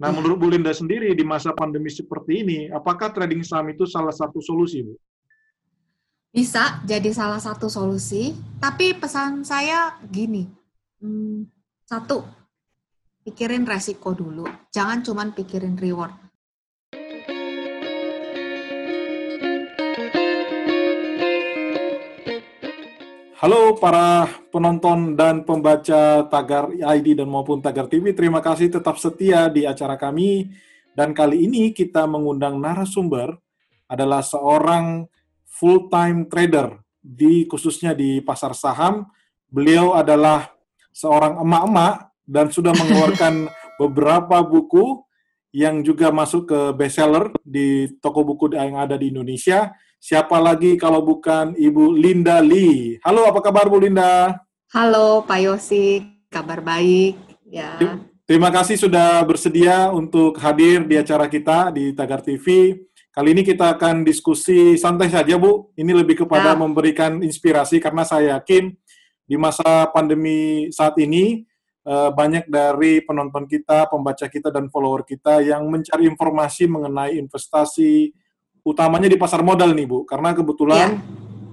Nah, menurut Bu Linda sendiri di masa pandemi seperti ini, apakah trading saham itu salah satu solusi, Bu? Bisa jadi salah satu solusi, tapi pesan saya gini, hmm, satu, pikirin resiko dulu, jangan cuman pikirin reward. Halo para penonton dan pembaca Tagar ID dan maupun Tagar TV, terima kasih tetap setia di acara kami. Dan kali ini kita mengundang narasumber adalah seorang full-time trader di khususnya di pasar saham. Beliau adalah seorang emak-emak dan sudah mengeluarkan beberapa buku yang juga masuk ke bestseller di toko buku yang ada di Indonesia Siapa lagi kalau bukan Ibu Linda Lee. Halo, apa kabar Bu Linda? Halo Pak Yosi, kabar baik. Ya. Terima kasih sudah bersedia untuk hadir di acara kita di Tagar TV. Kali ini kita akan diskusi santai saja, Bu. Ini lebih kepada ya. memberikan inspirasi karena saya yakin di masa pandemi saat ini eh, banyak dari penonton kita, pembaca kita, dan follower kita yang mencari informasi mengenai investasi, utamanya di pasar modal nih Bu, karena kebetulan ya.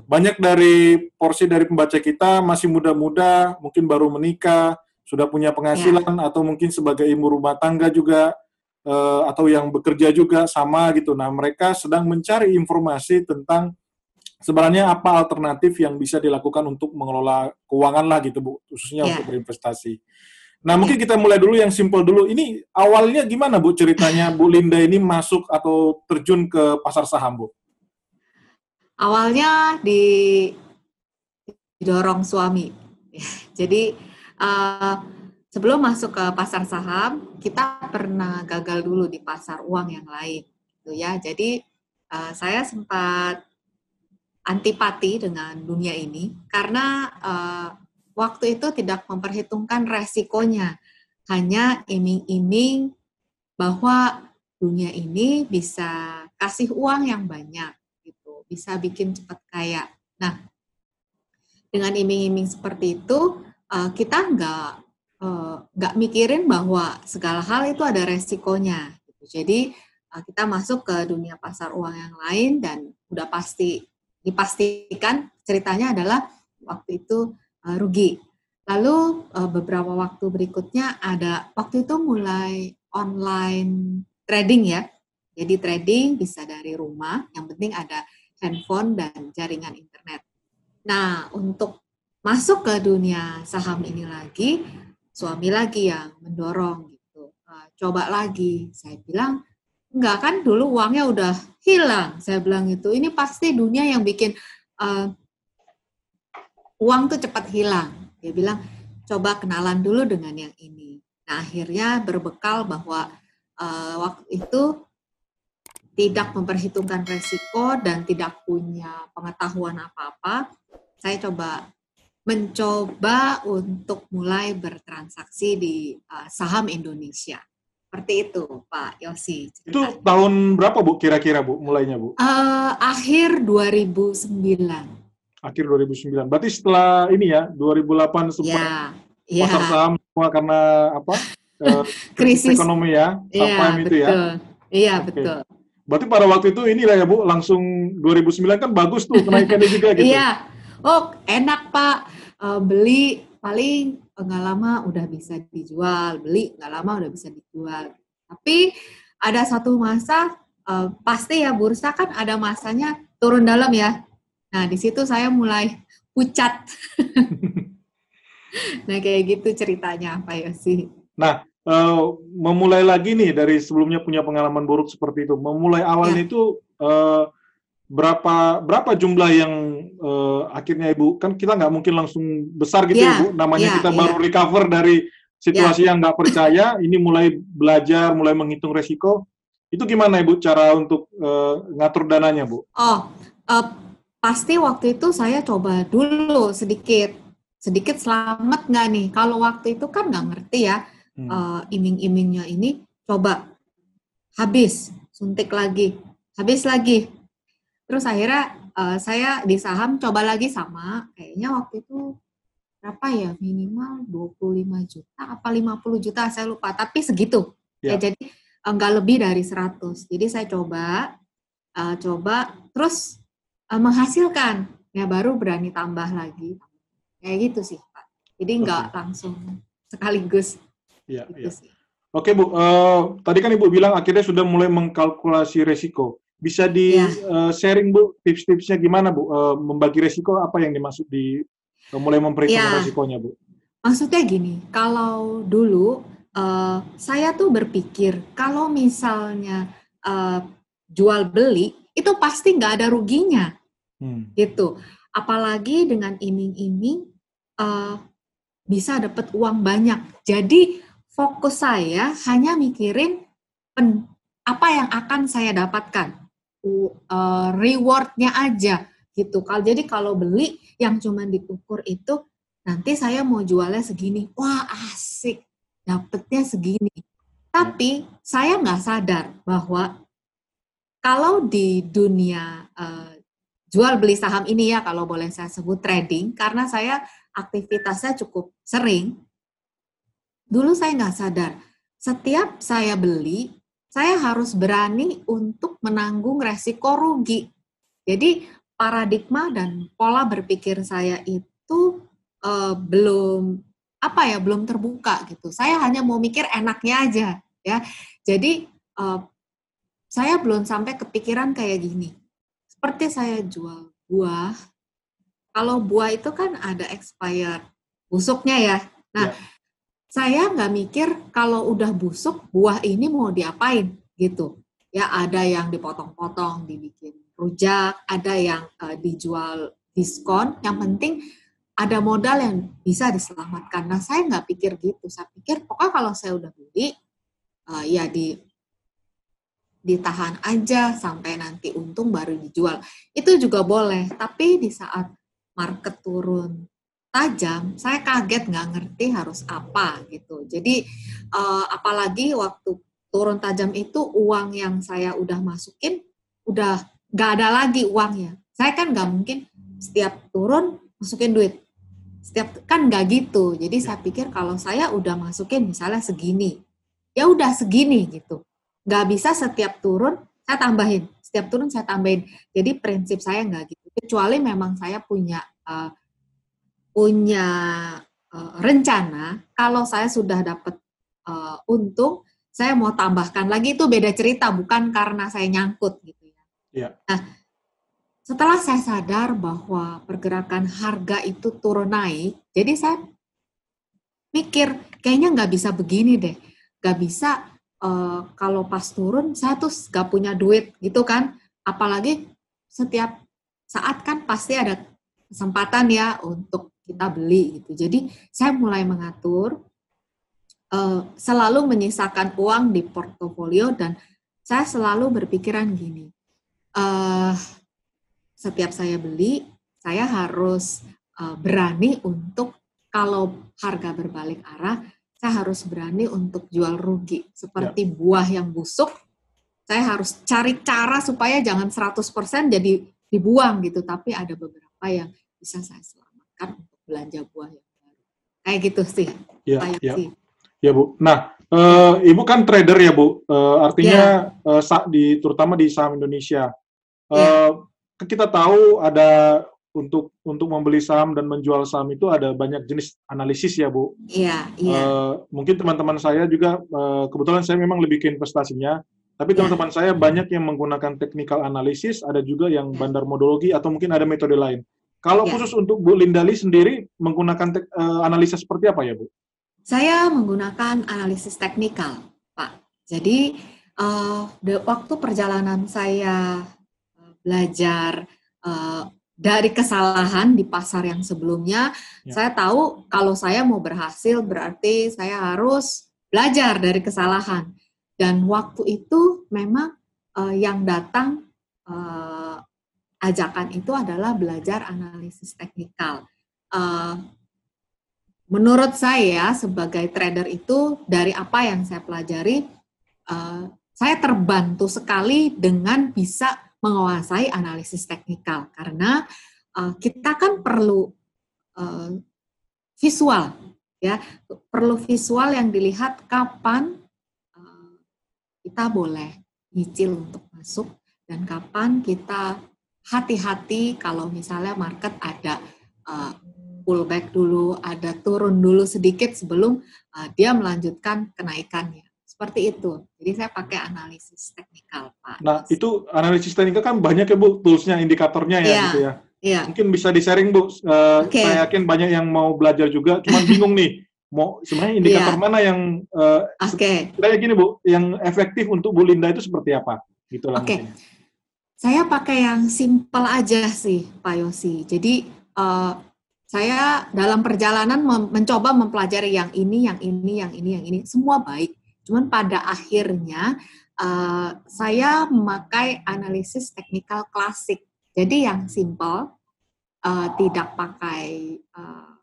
banyak dari porsi dari pembaca kita masih muda-muda, mungkin baru menikah, sudah punya penghasilan ya. atau mungkin sebagai ibu rumah tangga juga uh, atau yang bekerja juga sama gitu. Nah, mereka sedang mencari informasi tentang sebenarnya apa alternatif yang bisa dilakukan untuk mengelola keuangan lah gitu Bu, khususnya ya. untuk berinvestasi. Nah, mungkin kita mulai dulu yang simple dulu. Ini awalnya gimana Bu ceritanya Bu Linda ini masuk atau terjun ke pasar saham, Bu? Awalnya di didorong suami. Jadi uh, sebelum masuk ke pasar saham, kita pernah gagal dulu di pasar uang yang lain, gitu ya. Jadi uh, saya sempat antipati dengan dunia ini karena uh, waktu itu tidak memperhitungkan resikonya. Hanya iming-iming bahwa dunia ini bisa kasih uang yang banyak gitu, bisa bikin cepat kaya. Nah, dengan iming-iming seperti itu uh, kita nggak uh, nggak mikirin bahwa segala hal itu ada resikonya. Gitu. Jadi uh, kita masuk ke dunia pasar uang yang lain dan udah pasti dipastikan ceritanya adalah waktu itu rugi. Lalu uh, beberapa waktu berikutnya ada waktu itu mulai online trading ya. Jadi trading bisa dari rumah, yang penting ada handphone dan jaringan internet. Nah, untuk masuk ke dunia saham ini lagi, suami lagi yang mendorong gitu. Uh, coba lagi, saya bilang enggak kan dulu uangnya udah hilang. Saya bilang itu, ini pasti dunia yang bikin uh, uang tuh cepat hilang. Dia bilang, coba kenalan dulu dengan yang ini. Nah, akhirnya berbekal bahwa uh, waktu itu tidak memperhitungkan resiko dan tidak punya pengetahuan apa-apa, saya coba mencoba untuk mulai bertransaksi di uh, saham Indonesia. Seperti itu, Pak Yosi. Ceritanya. Itu tahun berapa, Bu, kira-kira, Bu, mulainya, Bu? Uh, akhir 2009 akhir 2009. Berarti setelah ini ya 2008 sempat ya, pasar ya. saham semua karena apa? uh, krisis ekonomi ya, ya itu ya. Iya, okay. betul. Berarti pada waktu itu inilah ya Bu, langsung 2009 kan bagus tuh kenaikannya juga gitu. Iya. Oh, enak Pak. Uh, beli paling nggak lama udah bisa dijual, beli nggak lama udah bisa dijual. Tapi ada satu masa uh, pasti ya bursa kan ada masanya turun dalam ya. Nah, di situ saya mulai pucat. nah, kayak gitu ceritanya Pak Yosi. Nah, uh, memulai lagi nih dari sebelumnya punya pengalaman buruk seperti itu. Memulai awalnya ya. itu uh, berapa berapa jumlah yang uh, akhirnya Ibu kan kita nggak mungkin langsung besar gitu ya, Ibu. Namanya ya, kita ya. baru recover dari situasi ya. yang nggak percaya, ini mulai belajar, mulai menghitung resiko. Itu gimana Ibu cara untuk uh, ngatur dananya, Bu? Oh, uh, pasti waktu itu saya coba dulu sedikit. Sedikit selamat nggak nih? Kalau waktu itu kan nggak ngerti ya hmm. uh, iming-imingnya ini coba. Habis suntik lagi. Habis lagi. Terus akhirnya uh, saya di saham coba lagi sama. Kayaknya waktu itu berapa ya? Minimal 25 juta apa 50 juta saya lupa. Tapi segitu. Ya, ya. jadi enggak lebih dari 100. Jadi saya coba uh, coba. Terus uh, menghasilkan ya baru berani tambah lagi. Kayak gitu sih, Pak. Jadi enggak okay. langsung sekaligus. Iya, gitu iya. Oke, Bu. Uh, tadi kan Ibu bilang akhirnya sudah mulai mengkalkulasi resiko. Bisa di ya. uh, sharing Bu tips-tipsnya gimana Bu uh, membagi resiko apa yang dimaksud di uh, mulai memperhitungkan ya. resikonya Bu? Maksudnya gini, kalau dulu uh, saya tuh berpikir kalau misalnya uh, jual beli itu pasti nggak ada ruginya, hmm. gitu. Apalagi dengan iming-iming uh, bisa dapat uang banyak. Jadi fokus saya hanya mikirin pen, apa yang akan saya dapatkan uh, rewardnya aja gitu. Kalau jadi kalau beli yang cuma diukur itu nanti saya mau jualnya segini, wah asik, dapetnya segini. Tapi saya nggak sadar bahwa kalau di dunia uh, jual beli saham ini ya kalau boleh saya sebut trading karena saya aktivitasnya cukup sering. Dulu saya nggak sadar setiap saya beli saya harus berani untuk menanggung resiko rugi. Jadi paradigma dan pola berpikir saya itu uh, belum apa ya belum terbuka gitu. Saya hanya mau mikir enaknya aja ya. Jadi uh, saya belum sampai kepikiran kayak gini. Seperti saya jual buah. Kalau buah itu kan ada expired busuknya ya. Nah, ya saya nggak mikir kalau udah busuk buah ini mau diapain gitu. Ya ada yang dipotong-potong, dibikin rujak, ada yang uh, dijual diskon. Yang penting ada modal yang bisa diselamatkan. Nah saya nggak pikir gitu. Saya pikir pokoknya kalau saya udah beli, uh, ya di ditahan aja sampai nanti untung baru dijual. Itu juga boleh. Tapi di saat market turun tajam, saya kaget nggak ngerti harus apa gitu. Jadi uh, apalagi waktu turun tajam itu uang yang saya udah masukin udah nggak ada lagi uangnya. Saya kan nggak mungkin setiap turun masukin duit. Setiap kan nggak gitu. Jadi saya pikir kalau saya udah masukin misalnya segini, ya udah segini gitu. Nggak bisa setiap turun saya tambahin, setiap turun saya tambahin. Jadi prinsip saya nggak gitu. Kecuali memang saya punya uh, punya uh, rencana, kalau saya sudah dapat uh, untung, saya mau tambahkan lagi itu beda cerita, bukan karena saya nyangkut gitu ya. Yeah. Nah, setelah saya sadar bahwa pergerakan harga itu turun naik, jadi saya mikir kayaknya nggak bisa begini deh, nggak bisa uh, kalau pas turun saya tuh nggak punya duit gitu kan, apalagi setiap saat kan pasti ada kesempatan ya untuk kita beli gitu. Jadi saya mulai mengatur uh, selalu menyisakan uang di portofolio dan saya selalu berpikiran gini, uh, setiap saya beli saya harus uh, berani untuk kalau harga berbalik arah saya harus berani untuk jual rugi seperti ya. buah yang busuk saya harus cari cara supaya jangan 100% jadi dibuang gitu tapi ada beberapa yang bisa saya selamatkan untuk belanja buah yang baru. Kayak gitu sih. Iya, iya. Ya, Bu. Nah, uh, Ibu kan trader ya, Bu. Uh, artinya ya. uh, di terutama di saham Indonesia. Uh, ya. Kita tahu ada untuk untuk membeli saham dan menjual saham itu ada banyak jenis analisis ya, Bu. Iya, iya. Uh, mungkin teman-teman saya juga uh, kebetulan saya memang lebih ke investasinya. Tapi ya. teman-teman saya banyak yang menggunakan technical analisis, ada juga yang ya. bandar modologi atau mungkin ada metode lain. Kalau ya. khusus untuk Bu Lindali sendiri menggunakan te- uh, analisa seperti apa ya Bu? Saya menggunakan analisis teknikal, Pak. Jadi uh, waktu perjalanan saya belajar uh, dari kesalahan di pasar yang sebelumnya, ya. saya tahu kalau saya mau berhasil berarti saya harus belajar dari kesalahan. Dan waktu itu memang uh, yang datang uh, ajakan itu adalah belajar analisis teknikal. Uh, menurut saya sebagai trader itu dari apa yang saya pelajari, uh, saya terbantu sekali dengan bisa menguasai analisis teknikal karena uh, kita kan perlu uh, visual ya perlu visual yang dilihat kapan uh, kita boleh nyicil untuk masuk dan kapan kita hati-hati kalau misalnya market ada uh, pullback dulu, ada turun dulu sedikit sebelum uh, dia melanjutkan kenaikannya. Seperti itu. Jadi saya pakai analisis teknikal, Pak. Nah, itu analisis teknikal kan banyak ya, Bu, toolsnya, indikatornya ya, ya gitu ya. Iya. Mungkin bisa di-sharing, Bu. Uh, eh, okay. Saya yakin banyak yang mau belajar juga, cuman bingung nih, mau sebenarnya indikator yeah. mana yang uh, Oke. Okay. Kayak gini, Bu, yang efektif untuk Bu Linda itu seperti apa? Gitu Oke. Okay. Saya pakai yang simple aja sih, Pak Yosi. Jadi uh, saya dalam perjalanan mem mencoba mempelajari yang ini, yang ini, yang ini, yang ini, semua baik. Cuman pada akhirnya uh, saya memakai analisis teknikal klasik. Jadi yang simple, uh, tidak pakai uh,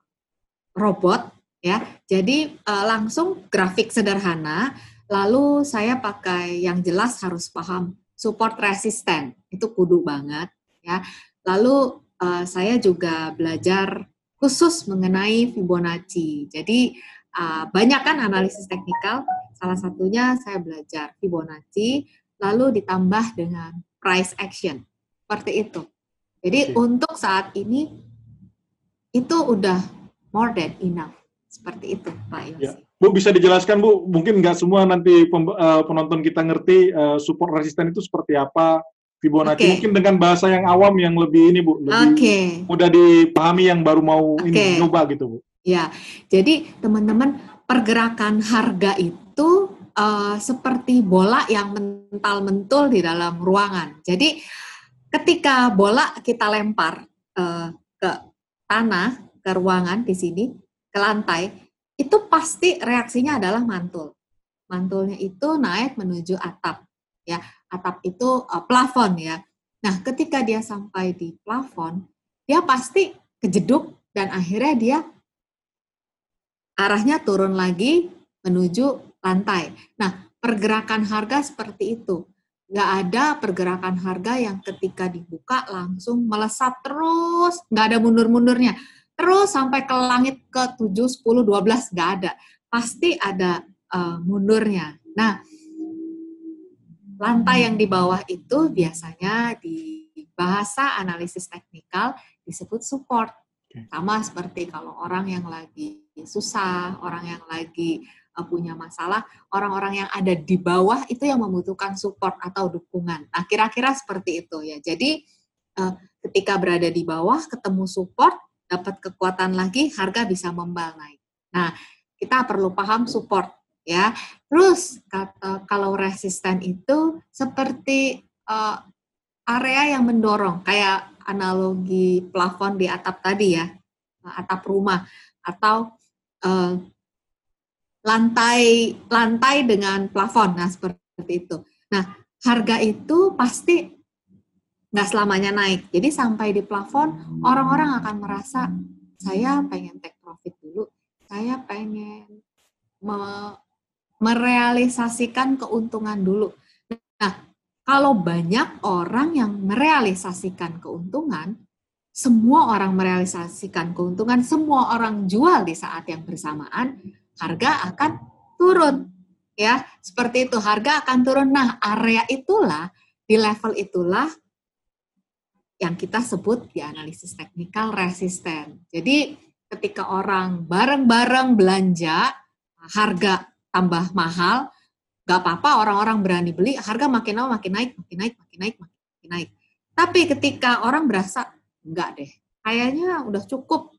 robot, ya. Jadi uh, langsung grafik sederhana. Lalu saya pakai yang jelas harus paham support resisten itu kudu banget, ya. Lalu uh, saya juga belajar khusus mengenai Fibonacci. Jadi uh, banyak kan analisis teknikal, salah satunya saya belajar Fibonacci, lalu ditambah dengan price action. Seperti itu. Jadi okay. untuk saat ini itu udah more than enough. Seperti itu, Pak Yosi. Ya. Bu, bisa dijelaskan, Bu? Mungkin nggak semua nanti eh, penonton kita ngerti uh, support resisten itu seperti apa, Fibonacci okay. mungkin dengan bahasa yang awam yang lebih ini Bu, lebih okay. mudah dipahami yang baru mau okay. ini coba gitu Bu. Ya, jadi teman-teman pergerakan harga itu uh, seperti bola yang mental mentul di dalam ruangan. Jadi ketika bola kita lempar uh, ke tanah, ke ruangan di sini, ke lantai, itu pasti reaksinya adalah mantul. Mantulnya itu naik menuju atap ya atap itu uh, plafon ya. Nah, ketika dia sampai di plafon, dia pasti kejeduk dan akhirnya dia arahnya turun lagi menuju lantai. Nah, pergerakan harga seperti itu. Nggak ada pergerakan harga yang ketika dibuka langsung melesat terus, nggak ada mundur-mundurnya. Terus sampai ke langit ke 7, 10, 12, nggak ada. Pasti ada uh, mundurnya. Nah, Lantai yang di bawah itu biasanya di bahasa analisis teknikal disebut support. Sama seperti kalau orang yang lagi susah, orang yang lagi punya masalah, orang-orang yang ada di bawah itu yang membutuhkan support atau dukungan. Nah, kira-kira seperti itu ya. Jadi uh, ketika berada di bawah ketemu support, dapat kekuatan lagi, harga bisa membal. Nah, kita perlu paham support ya. Terus kata, kalau resisten itu seperti area yang mendorong, kayak analogi plafon di atap tadi ya, atap rumah atau lantai lantai dengan plafon, nah seperti itu. Nah harga itu pasti nggak selamanya naik. Jadi sampai di plafon orang-orang akan merasa saya pengen take profit dulu, saya pengen merealisasikan keuntungan dulu. Nah, kalau banyak orang yang merealisasikan keuntungan, semua orang merealisasikan keuntungan, semua orang jual di saat yang bersamaan, harga akan turun. Ya, seperti itu harga akan turun. Nah, area itulah di level itulah yang kita sebut di analisis teknikal resisten. Jadi, ketika orang bareng-bareng belanja, harga tambah mahal, nggak apa-apa orang-orang berani beli, harga makin lama makin naik, makin naik, makin naik, makin naik. Tapi ketika orang berasa, enggak deh, kayaknya udah cukup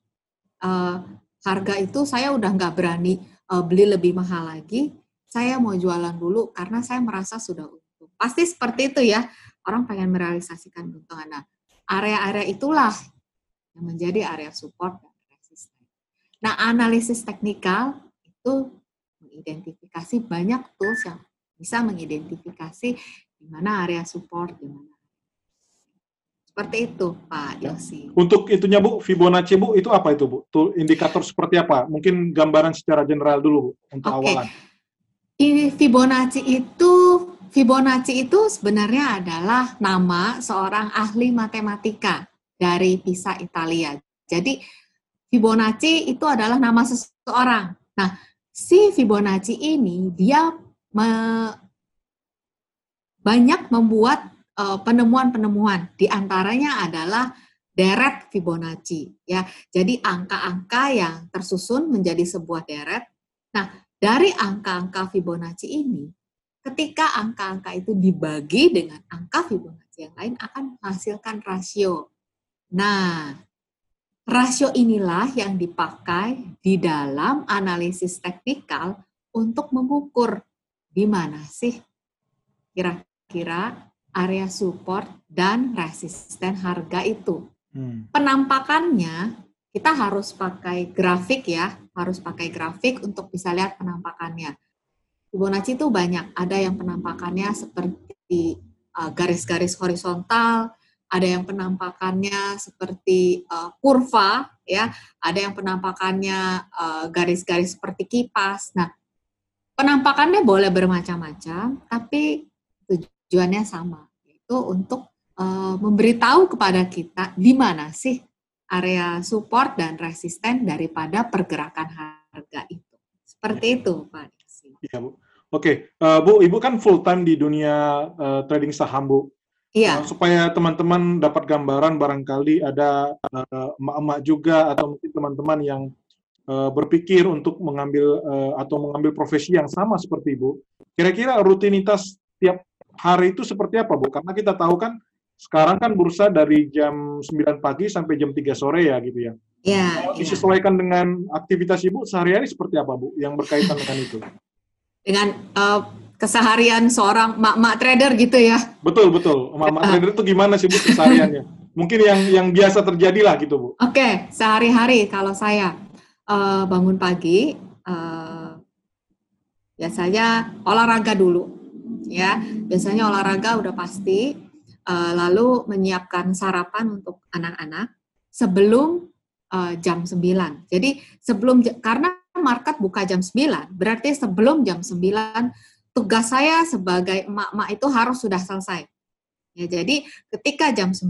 uh, harga itu saya udah nggak berani uh, beli lebih mahal lagi, saya mau jualan dulu karena saya merasa sudah untung. Pasti seperti itu ya, orang pengen merealisasikan keuntungan. Nah, area-area itulah yang menjadi area support dan resisten. Nah, analisis teknikal itu mengidentifikasi banyak tools yang bisa mengidentifikasi di mana area support, di mana seperti itu, Pak ya. Yosi. Untuk itunya, Bu, Fibonacci, Bu, itu apa itu, Bu? Tool indikator seperti apa? Mungkin gambaran secara general dulu, Bu, untuk okay. awalan. Ini Fibonacci itu Fibonacci itu sebenarnya adalah nama seorang ahli matematika dari Pisa, Italia. Jadi Fibonacci itu adalah nama seseorang. Nah, si Fibonacci ini dia me, banyak membuat penemuan-penemuan. Di antaranya adalah deret Fibonacci ya. Jadi angka-angka yang tersusun menjadi sebuah deret. Nah, dari angka-angka Fibonacci ini, ketika angka-angka itu dibagi dengan angka Fibonacci yang lain akan menghasilkan rasio. Nah, rasio inilah yang dipakai di dalam analisis teknikal untuk mengukur di mana sih kira-kira area support dan resisten harga itu. Hmm. Penampakannya kita harus pakai grafik ya, harus pakai grafik untuk bisa lihat penampakannya. Fibonacci itu banyak, ada yang penampakannya seperti uh, garis-garis uh, horizontal, ada yang penampakannya seperti uh, kurva, ya, ada yang penampakannya uh, garis-garis uh, seperti kipas. Nah, penampakannya boleh bermacam-macam, tapi tujuannya sama, yaitu untuk uh, memberitahu kepada kita di mana sih area support dan resisten daripada pergerakan harga itu. Seperti ya. itu, Pak Iya, Bu. Oke, uh, Bu, Ibu kan full time di dunia uh, trading saham, Bu. Iya. Uh, supaya teman-teman dapat gambaran barangkali ada emak-emak uh, juga atau mungkin teman-teman yang uh, berpikir untuk mengambil uh, atau mengambil profesi yang sama seperti Ibu. Kira-kira rutinitas tiap hari itu seperti apa, Bu? Karena kita tahu kan sekarang kan bursa dari jam 9 pagi sampai jam 3 sore ya gitu ya. Iya. Ya. Disesuaikan dengan aktivitas Ibu sehari-hari seperti apa, Bu, yang berkaitan dengan itu? Dengan uh, keseharian seorang mak-mak trader gitu ya. Betul, betul. Mak-mak uh. trader itu gimana sih, Bu, kesehariannya? Mungkin yang yang biasa terjadi lah gitu, Bu. Oke, okay, sehari-hari kalau saya uh, bangun pagi, uh, biasanya olahraga dulu ya. Biasanya olahraga udah pasti uh, lalu menyiapkan sarapan untuk anak-anak sebelum uh, jam 9 jadi sebelum karena market buka jam 9 berarti sebelum jam 9 tugas saya sebagai emak-emak itu harus sudah selesai. Ya jadi ketika jam 9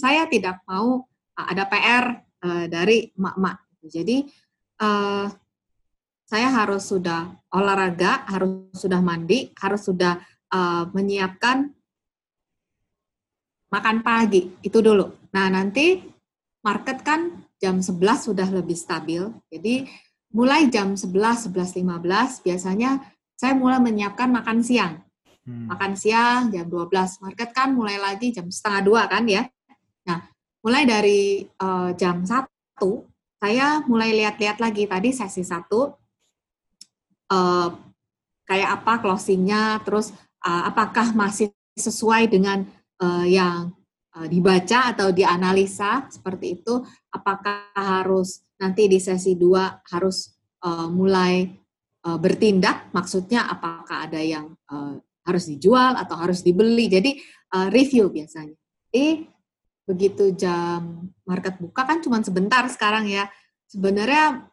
saya tidak mau uh, ada PR uh, dari emak-emak. Jadi uh, saya harus sudah olahraga, harus sudah mandi, harus sudah uh, menyiapkan makan pagi itu dulu. Nah nanti market kan jam 11 sudah lebih stabil. Jadi mulai jam 11, 11.15 biasanya saya mulai menyiapkan makan siang. Hmm. Makan siang jam 12. Market kan mulai lagi jam setengah dua kan ya. Nah mulai dari uh, jam 1 saya mulai lihat-lihat lagi tadi sesi satu uh, kayak apa closingnya, terus uh, apakah masih sesuai dengan uh, yang uh, dibaca atau dianalisa seperti itu. Apakah harus nanti di sesi dua harus uh, mulai uh, bertindak? Maksudnya apakah ada yang uh, harus dijual atau harus dibeli? Jadi uh, review biasanya. Eh begitu jam market buka kan cuma sebentar sekarang ya. Sebenarnya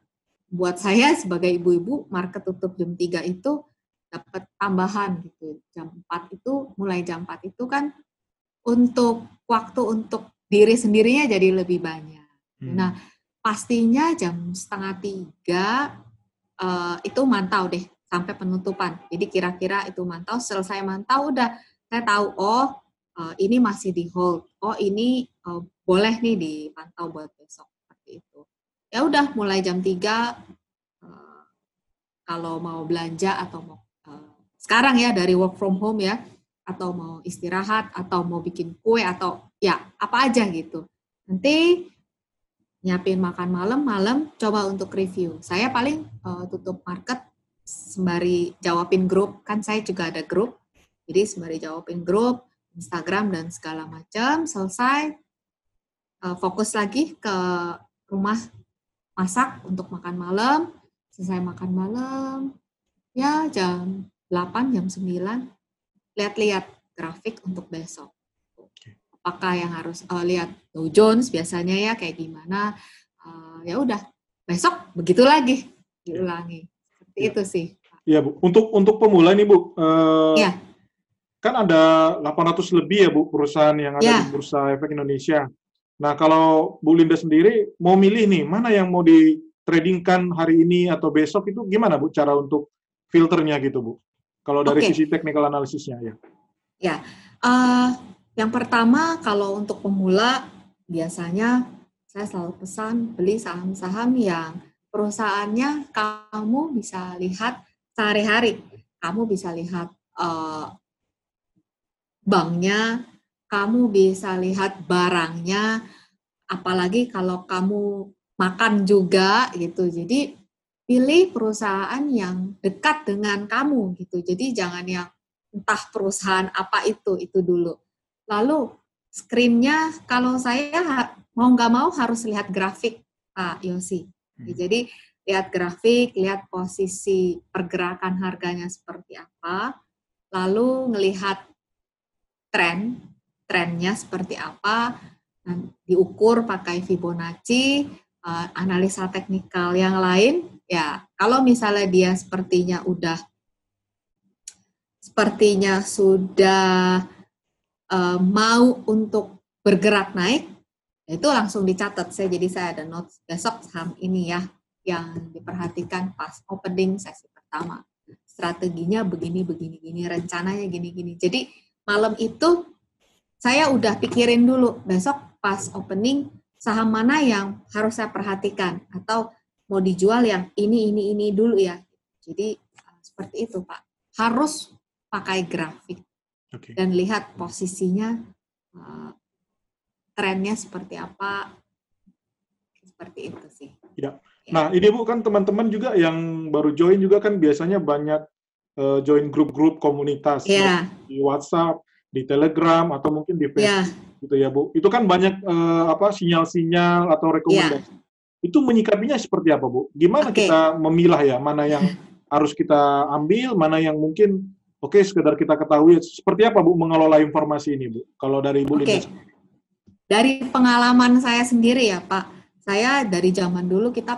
buat saya sebagai ibu-ibu market tutup jam 3 itu dapat tambahan gitu. Jam 4 itu mulai jam 4 itu kan untuk waktu untuk diri sendirinya jadi lebih banyak. Hmm. Nah, pastinya jam setengah tiga uh, itu mantau deh sampai penutupan. Jadi kira-kira itu mantau, selesai mantau udah saya tahu oh uh, ini masih di hold, oh ini uh, boleh nih dipantau buat besok seperti itu. Ya udah mulai jam 3 uh, kalau mau belanja atau mau sekarang ya dari work from home ya atau mau istirahat atau mau bikin kue atau ya apa aja gitu. Nanti nyiapin makan malam, malam coba untuk review. Saya paling uh, tutup market sembari jawabin grup, kan saya juga ada grup. Jadi sembari jawabin grup, Instagram dan segala macam, selesai uh, fokus lagi ke rumah masak untuk makan malam, selesai makan malam, ya jam 8 jam 9 lihat-lihat grafik untuk besok. Apakah yang harus uh, lihat Dow Jones biasanya ya kayak gimana? Uh, ya udah besok begitu lagi diulangi. Seperti ya. itu sih. Iya Bu. Untuk untuk pemula nih Bu. Uh, ya. Kan ada 800 lebih ya Bu perusahaan yang ada ya. di Bursa Efek Indonesia. Nah kalau Bu Linda sendiri mau milih nih mana yang mau di tradingkan hari ini atau besok itu gimana Bu cara untuk filternya gitu Bu? Kalau dari okay. sisi technical analisisnya ya. Ya, uh, yang pertama kalau untuk pemula biasanya saya selalu pesan beli saham-saham yang perusahaannya kamu bisa lihat sehari-hari. Kamu bisa lihat uh, banknya, kamu bisa lihat barangnya, apalagi kalau kamu makan juga gitu. Jadi pilih perusahaan yang dekat dengan kamu gitu. Jadi jangan yang entah perusahaan apa itu itu dulu. Lalu screennya kalau saya mau nggak mau harus lihat grafik Pak Yosi. Hmm. Jadi lihat grafik, lihat posisi pergerakan harganya seperti apa, lalu melihat tren, trennya seperti apa, dan diukur pakai Fibonacci, uh, analisa teknikal yang lain, ya kalau misalnya dia sepertinya udah sepertinya sudah uh, mau untuk bergerak naik, itu langsung dicatat. Saya jadi saya ada notes besok saham ini ya yang diperhatikan pas opening sesi pertama. Strateginya begini begini gini, rencananya gini gini. Jadi malam itu saya udah pikirin dulu besok pas opening saham mana yang harus saya perhatikan atau mau dijual yang ini ini ini dulu ya. Jadi seperti itu Pak. Harus pakai grafik okay. dan lihat posisinya uh, trennya seperti apa seperti itu sih. Ya. ya. Nah ini bu kan teman-teman juga yang baru join juga kan biasanya banyak uh, join grup-grup komunitas ya. di WhatsApp, di Telegram atau mungkin di Facebook ya. gitu ya bu. Itu kan banyak uh, apa sinyal-sinyal atau rekomendasi. Ya. Itu menyikapinya seperti apa bu? Gimana okay. kita memilah ya mana yang harus kita ambil, mana yang mungkin oke okay, sekedar kita ketahui. Seperti apa bu mengelola informasi ini bu? Kalau dari bu okay. Dari pengalaman saya sendiri ya Pak, saya dari zaman dulu kita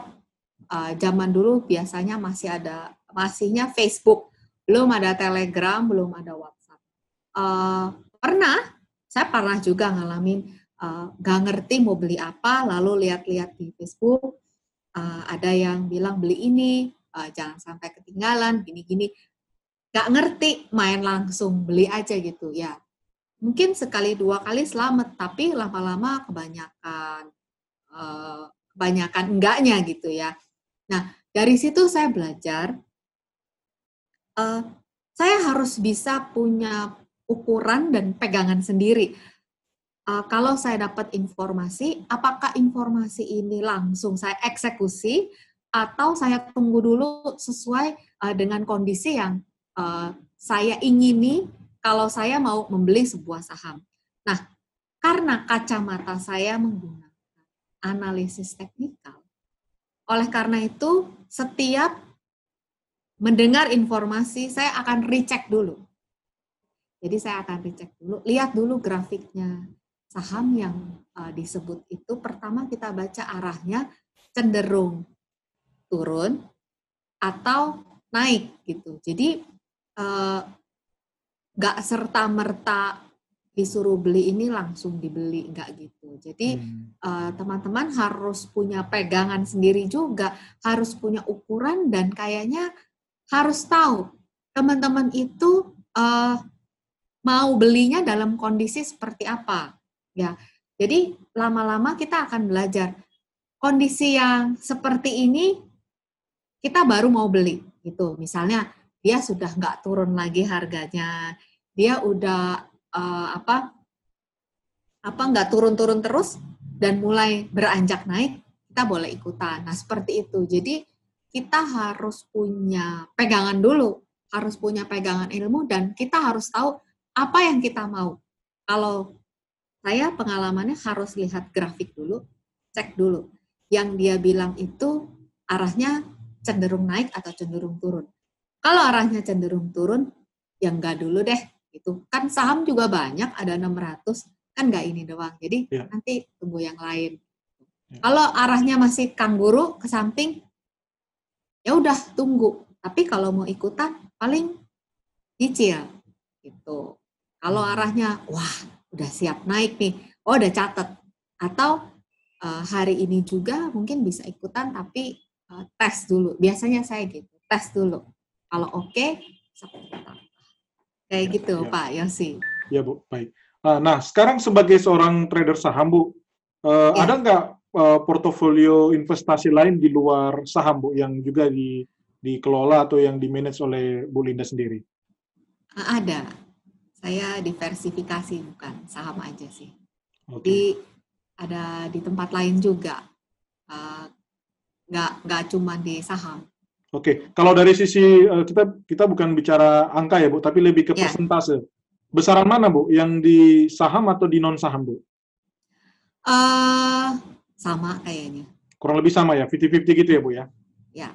uh, zaman dulu biasanya masih ada masihnya Facebook, belum ada Telegram, belum ada WhatsApp. Uh, pernah, saya pernah juga ngalamin uh, gak ngerti mau beli apa, lalu lihat-lihat di Facebook, uh, ada yang bilang beli ini, uh, jangan sampai ketinggalan, gini-gini. Gak ngerti, main langsung beli aja gitu ya. Mungkin sekali dua kali selamat, tapi lama-lama kebanyakan kebanyakan enggaknya gitu ya. Nah, dari situ saya belajar, saya harus bisa punya ukuran dan pegangan sendiri. Uh, kalau saya dapat informasi, apakah informasi ini langsung saya eksekusi atau saya tunggu dulu sesuai uh, dengan kondisi yang uh, saya ingini kalau saya mau membeli sebuah saham. Nah, karena kacamata saya menggunakan analisis teknikal. Oleh karena itu, setiap mendengar informasi, saya akan recheck dulu. Jadi saya akan recheck dulu, lihat dulu grafiknya. Saham yang uh, disebut itu pertama kita baca arahnya cenderung turun atau naik gitu. Jadi uh, serta merta disuruh beli ini langsung dibeli nggak gitu. Jadi hmm. uh, teman-teman harus punya pegangan sendiri juga, harus punya ukuran dan kayaknya harus tahu teman-teman itu uh, mau belinya dalam kondisi seperti apa. Ya, jadi lama-lama kita akan belajar kondisi yang seperti ini kita baru mau beli gitu. Misalnya dia sudah nggak turun lagi harganya, dia udah uh, apa apa nggak turun-turun terus dan mulai beranjak naik, kita boleh ikutan. Nah seperti itu. Jadi kita harus punya pegangan dulu, harus punya pegangan ilmu dan kita harus tahu apa yang kita mau. Kalau saya pengalamannya harus lihat grafik dulu, cek dulu. Yang dia bilang itu arahnya cenderung naik atau cenderung turun. Kalau arahnya cenderung turun, ya enggak dulu deh, gitu kan saham juga banyak ada 600 kan nggak ini doang jadi ya. nanti tunggu yang lain ya. kalau arahnya masih kangguru ke samping ya udah tunggu tapi kalau mau ikutan paling cicil gitu kalau hmm. arahnya wah udah siap naik nih oh udah catat atau uh, hari ini juga mungkin bisa ikutan tapi uh, tes dulu biasanya saya gitu tes dulu kalau oke okay, Kayak gitu ya. Pak Yosi. Ya Bu, baik. Ah, nah, sekarang sebagai seorang trader saham Bu, uh, ya. ada nggak uh, portofolio investasi lain di luar saham Bu yang juga di dikelola atau yang dimanage oleh Bu Linda sendiri? Ada. Saya diversifikasi bukan saham aja sih. Okay. Jadi ada di tempat lain juga. Uh, nggak nggak cuma di saham. Oke, okay. kalau dari sisi uh, kita kita bukan bicara angka ya bu, tapi lebih ke yeah. persentase. Besaran mana bu? Yang di saham atau di non saham bu? Uh, sama kayaknya. Kurang lebih sama ya, 50-50 gitu ya bu ya? Ya.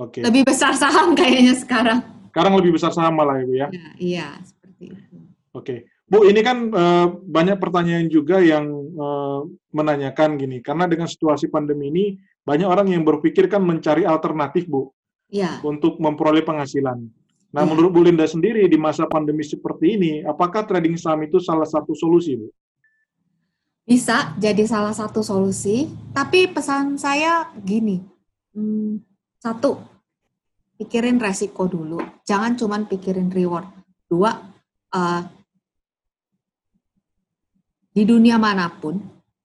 Oke. Okay. Lebih besar saham kayaknya sekarang. Sekarang lebih besar saham malah ya bu ya? ya iya, seperti itu. Oke. Okay. Bu, ini kan uh, banyak pertanyaan juga yang uh, menanyakan gini, karena dengan situasi pandemi ini banyak orang yang berpikir kan mencari alternatif, Bu, ya. untuk memperoleh penghasilan. Nah, ya. menurut Bu Linda sendiri di masa pandemi seperti ini, apakah trading saham itu salah satu solusi, Bu? Bisa jadi salah satu solusi, tapi pesan saya gini, hmm, satu, pikirin resiko dulu, jangan cuma pikirin reward. Dua, uh, di dunia mana pun,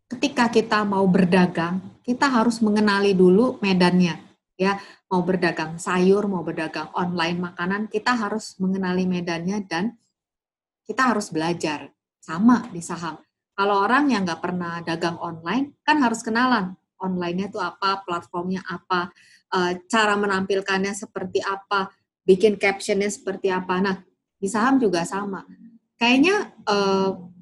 ketika kita mau berdagang, kita harus mengenali dulu medannya. Ya, mau berdagang sayur, mau berdagang online makanan, kita harus mengenali medannya dan kita harus belajar. Sama di saham. Kalau orang yang nggak pernah dagang online, kan harus kenalan online-nya itu apa, platformnya apa, eh, cara menampilkannya seperti apa, bikin captionnya seperti apa. Nah, di saham juga sama. Kayaknya eh,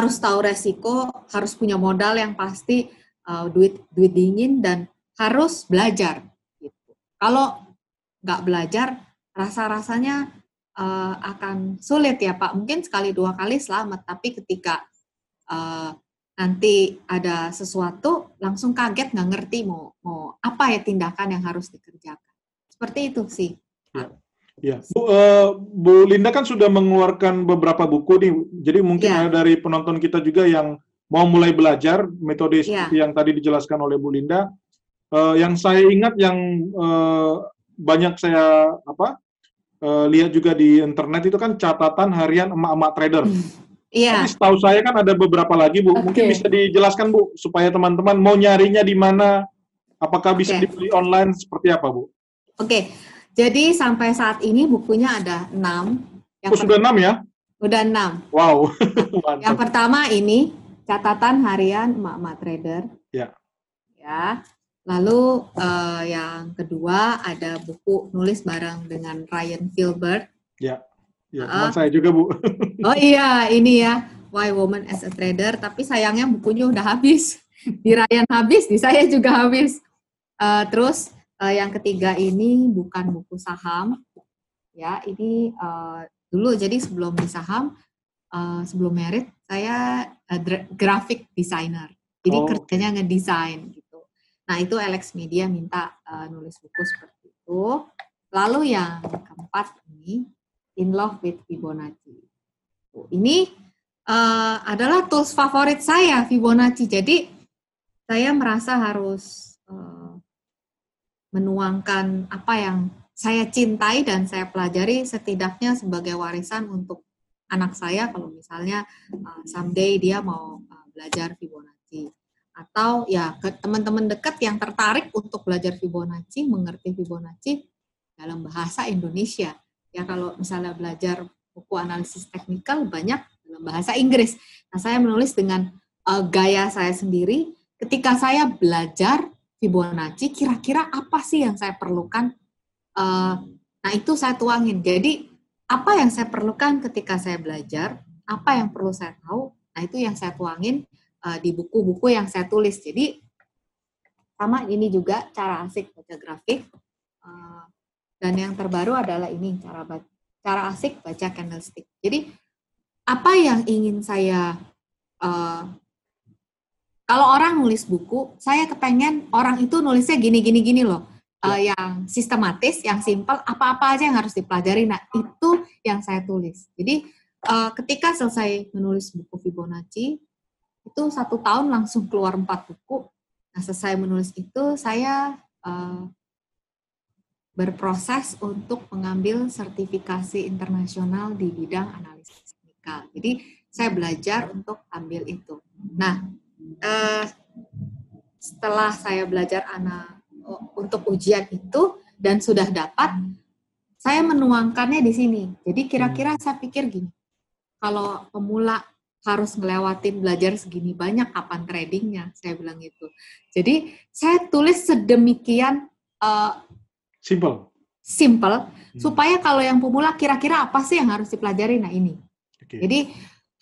harus tahu resiko, harus punya modal yang pasti, uh, duit duit dingin dan harus belajar. Gitu. Kalau nggak belajar, rasa-rasanya uh, akan sulit ya Pak. Mungkin sekali dua kali selamat, tapi ketika uh, nanti ada sesuatu langsung kaget nggak ngerti mau mau apa ya tindakan yang harus dikerjakan. Seperti itu sih. Ya. Ya, Bu, uh, Bu Linda kan sudah mengeluarkan beberapa buku nih, jadi mungkin ya. ada dari penonton kita juga yang mau mulai belajar metode ya. seperti yang tadi dijelaskan oleh Bu Linda. Uh, yang saya ingat yang uh, banyak saya apa uh, lihat juga di internet itu kan catatan harian emak-emak trader. Iya. Tapi setahu saya kan ada beberapa lagi Bu. Okay. Mungkin bisa dijelaskan Bu supaya teman-teman mau nyarinya di mana, apakah bisa okay. dibeli online seperti apa Bu? Oke. Okay. Jadi sampai saat ini bukunya ada enam. Yang oh, sudah enam ya? Sudah enam. Wow. yang pertama ini catatan harian emak-emak trader. Ya. Ya. Lalu uh, yang kedua ada buku nulis bareng dengan Ryan Filbert. Ya. Ya, uh, saya juga bu. oh iya, ini ya Why Woman as a Trader. Tapi sayangnya bukunya udah habis. Di Ryan habis, di saya juga habis. Uh, terus Uh, yang ketiga ini bukan buku saham, ya ini uh, dulu jadi sebelum di saham, uh, sebelum merit saya uh, graphic designer, jadi oh. kerjanya ngedesain gitu. Nah itu Alex Media minta uh, nulis buku seperti itu. Lalu yang keempat ini In Love with Fibonacci. Ini uh, adalah tools favorit saya Fibonacci. Jadi saya merasa harus uh, menuangkan apa yang saya cintai dan saya pelajari setidaknya sebagai warisan untuk anak saya kalau misalnya uh, someday dia mau uh, belajar Fibonacci atau ya teman-teman dekat yang tertarik untuk belajar Fibonacci, mengerti Fibonacci dalam bahasa Indonesia. Ya kalau misalnya belajar buku analisis teknikal banyak dalam bahasa Inggris. Nah, saya menulis dengan uh, gaya saya sendiri. Ketika saya belajar Fibonacci, kira-kira apa sih yang saya perlukan? Uh, nah itu saya tuangin. Jadi apa yang saya perlukan ketika saya belajar, apa yang perlu saya tahu, nah itu yang saya tuangin uh, di buku-buku yang saya tulis. Jadi sama ini juga cara asik baca grafik. Uh, dan yang terbaru adalah ini cara cara asik baca candlestick. Jadi apa yang ingin saya uh, kalau orang nulis buku, saya kepengen orang itu nulisnya gini-gini gini loh. Uh, yang sistematis, yang simpel, apa-apa aja yang harus dipelajari. Nah, itu yang saya tulis. Jadi, uh, ketika selesai menulis buku Fibonacci, itu satu tahun langsung keluar empat buku. Nah, selesai menulis itu, saya uh, berproses untuk mengambil sertifikasi internasional di bidang analisis vertikal. Jadi saya belajar untuk ambil itu. Nah, eh, setelah saya belajar anak oh, untuk ujian itu dan sudah dapat, saya menuangkannya di sini. Jadi kira-kira saya pikir gini, kalau pemula harus ngelewatin belajar segini banyak kapan tradingnya, saya bilang itu. Jadi saya tulis sedemikian uh, simple, simple hmm. supaya kalau yang pemula kira-kira apa sih yang harus dipelajari? Nah ini. Okay. Jadi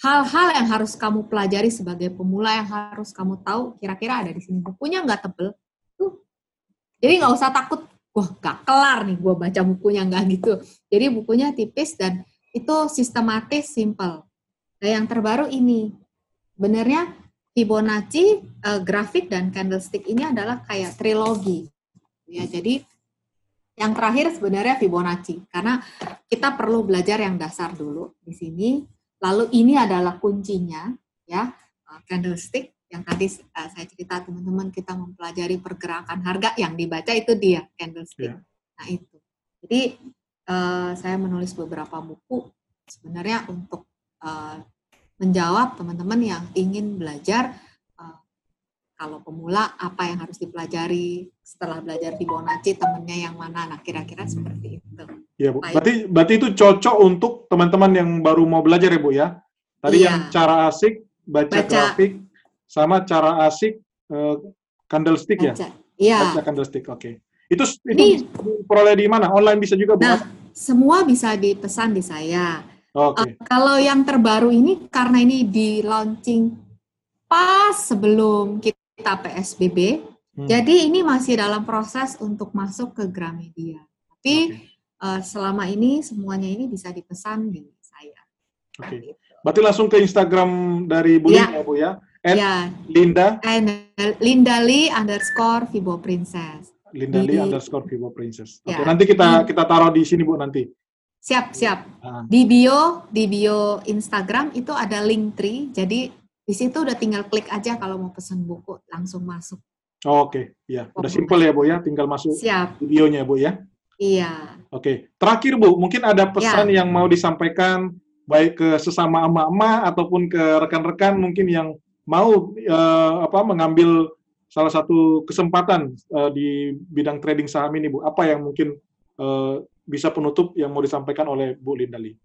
hal-hal yang harus kamu pelajari sebagai pemula yang harus kamu tahu kira-kira ada di sini. Bukunya nggak tebel. Tuh jadi nggak usah takut. Wah nggak kelar nih gue baca bukunya nggak gitu. Jadi bukunya tipis dan itu sistematis simple. Nah yang terbaru ini. Benernya Fibonacci uh, grafik dan candlestick ini adalah kayak trilogi. Ya jadi yang terakhir sebenarnya Fibonacci. Karena kita perlu belajar yang dasar dulu di sini Lalu ini adalah kuncinya, ya, uh, candlestick yang tadi uh, saya cerita teman-teman kita mempelajari pergerakan harga yang dibaca itu dia candlestick. Yeah. Nah itu. Jadi uh, saya menulis beberapa buku sebenarnya untuk uh, menjawab teman-teman yang ingin belajar kalau pemula apa yang harus dipelajari setelah belajar Fibonacci temennya yang mana. Nah kira-kira seperti itu. Ya, Bu. Berarti berarti itu cocok untuk teman-teman yang baru mau belajar ya, Bu ya. Tadi iya. yang cara asik baca, baca grafik sama cara asik uh, candlestick ya? baca. ya. Iya. Baca candlestick. Oke. Okay. Itu itu peroleh di mana? Online bisa juga, Bu? Nah, semua bisa dipesan di saya. Oke. Okay. Uh, kalau yang terbaru ini karena ini di launching pas sebelum kita PSBB, hmm. jadi ini masih dalam proses untuk masuk ke Gramedia. Tapi okay uh, selama ini semuanya ini bisa dipesan di saya. Oke. Okay. Gitu. Berarti langsung ke Instagram dari Bu ya. ya Bu ya? At ya. Linda. And, Linda Lee underscore Vibo Princess. Linda Lee underscore Vibo Princess. Oke, okay, ya. nanti kita kita taruh di sini Bu nanti. Siap, siap. Ah. Di bio, di bio Instagram itu ada link tree. Jadi di situ udah tinggal klik aja kalau mau pesan buku langsung masuk. Oh, Oke, okay. ya. Udah simpel ya Bu ya, tinggal masuk Siap. videonya Bu ya. Iya. Oke, terakhir Bu, mungkin ada pesan ya. yang mau disampaikan baik ke sesama emak-emak ataupun ke rekan-rekan mungkin yang mau uh, apa mengambil salah satu kesempatan uh, di bidang trading saham ini, Bu. Apa yang mungkin uh, bisa penutup yang mau disampaikan oleh Bu Lindali?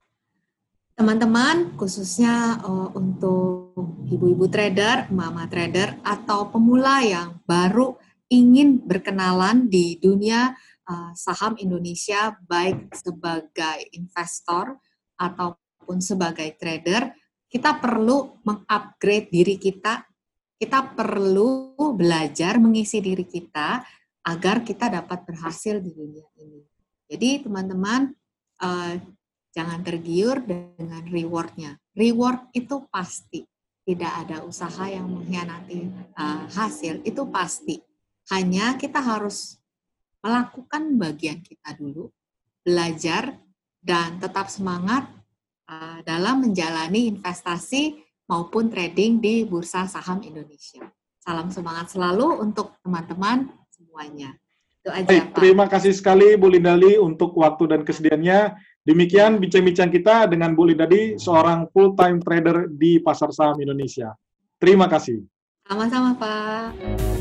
Teman-teman, khususnya uh, untuk ibu-ibu trader, mama trader, atau pemula yang baru ingin berkenalan di dunia uh, saham Indonesia baik sebagai investor ataupun sebagai trader, kita perlu mengupgrade diri kita. Kita perlu belajar mengisi diri kita agar kita dapat berhasil di dunia ini. Jadi teman-teman uh, jangan tergiur dengan rewardnya. Reward itu pasti. Tidak ada usaha yang mengkhianati uh, hasil, itu pasti. Hanya kita harus melakukan bagian kita dulu, belajar, dan tetap semangat uh, dalam menjalani investasi maupun trading di Bursa Saham Indonesia. Salam semangat selalu untuk teman-teman semuanya. Itu aja, Baik, Pak. Terima kasih sekali Bu Lindali untuk waktu dan kesediaannya. Demikian bincang-bincang kita dengan Bu Lindali, seorang full-time trader di Pasar Saham Indonesia. Terima kasih. Sama-sama, Pak.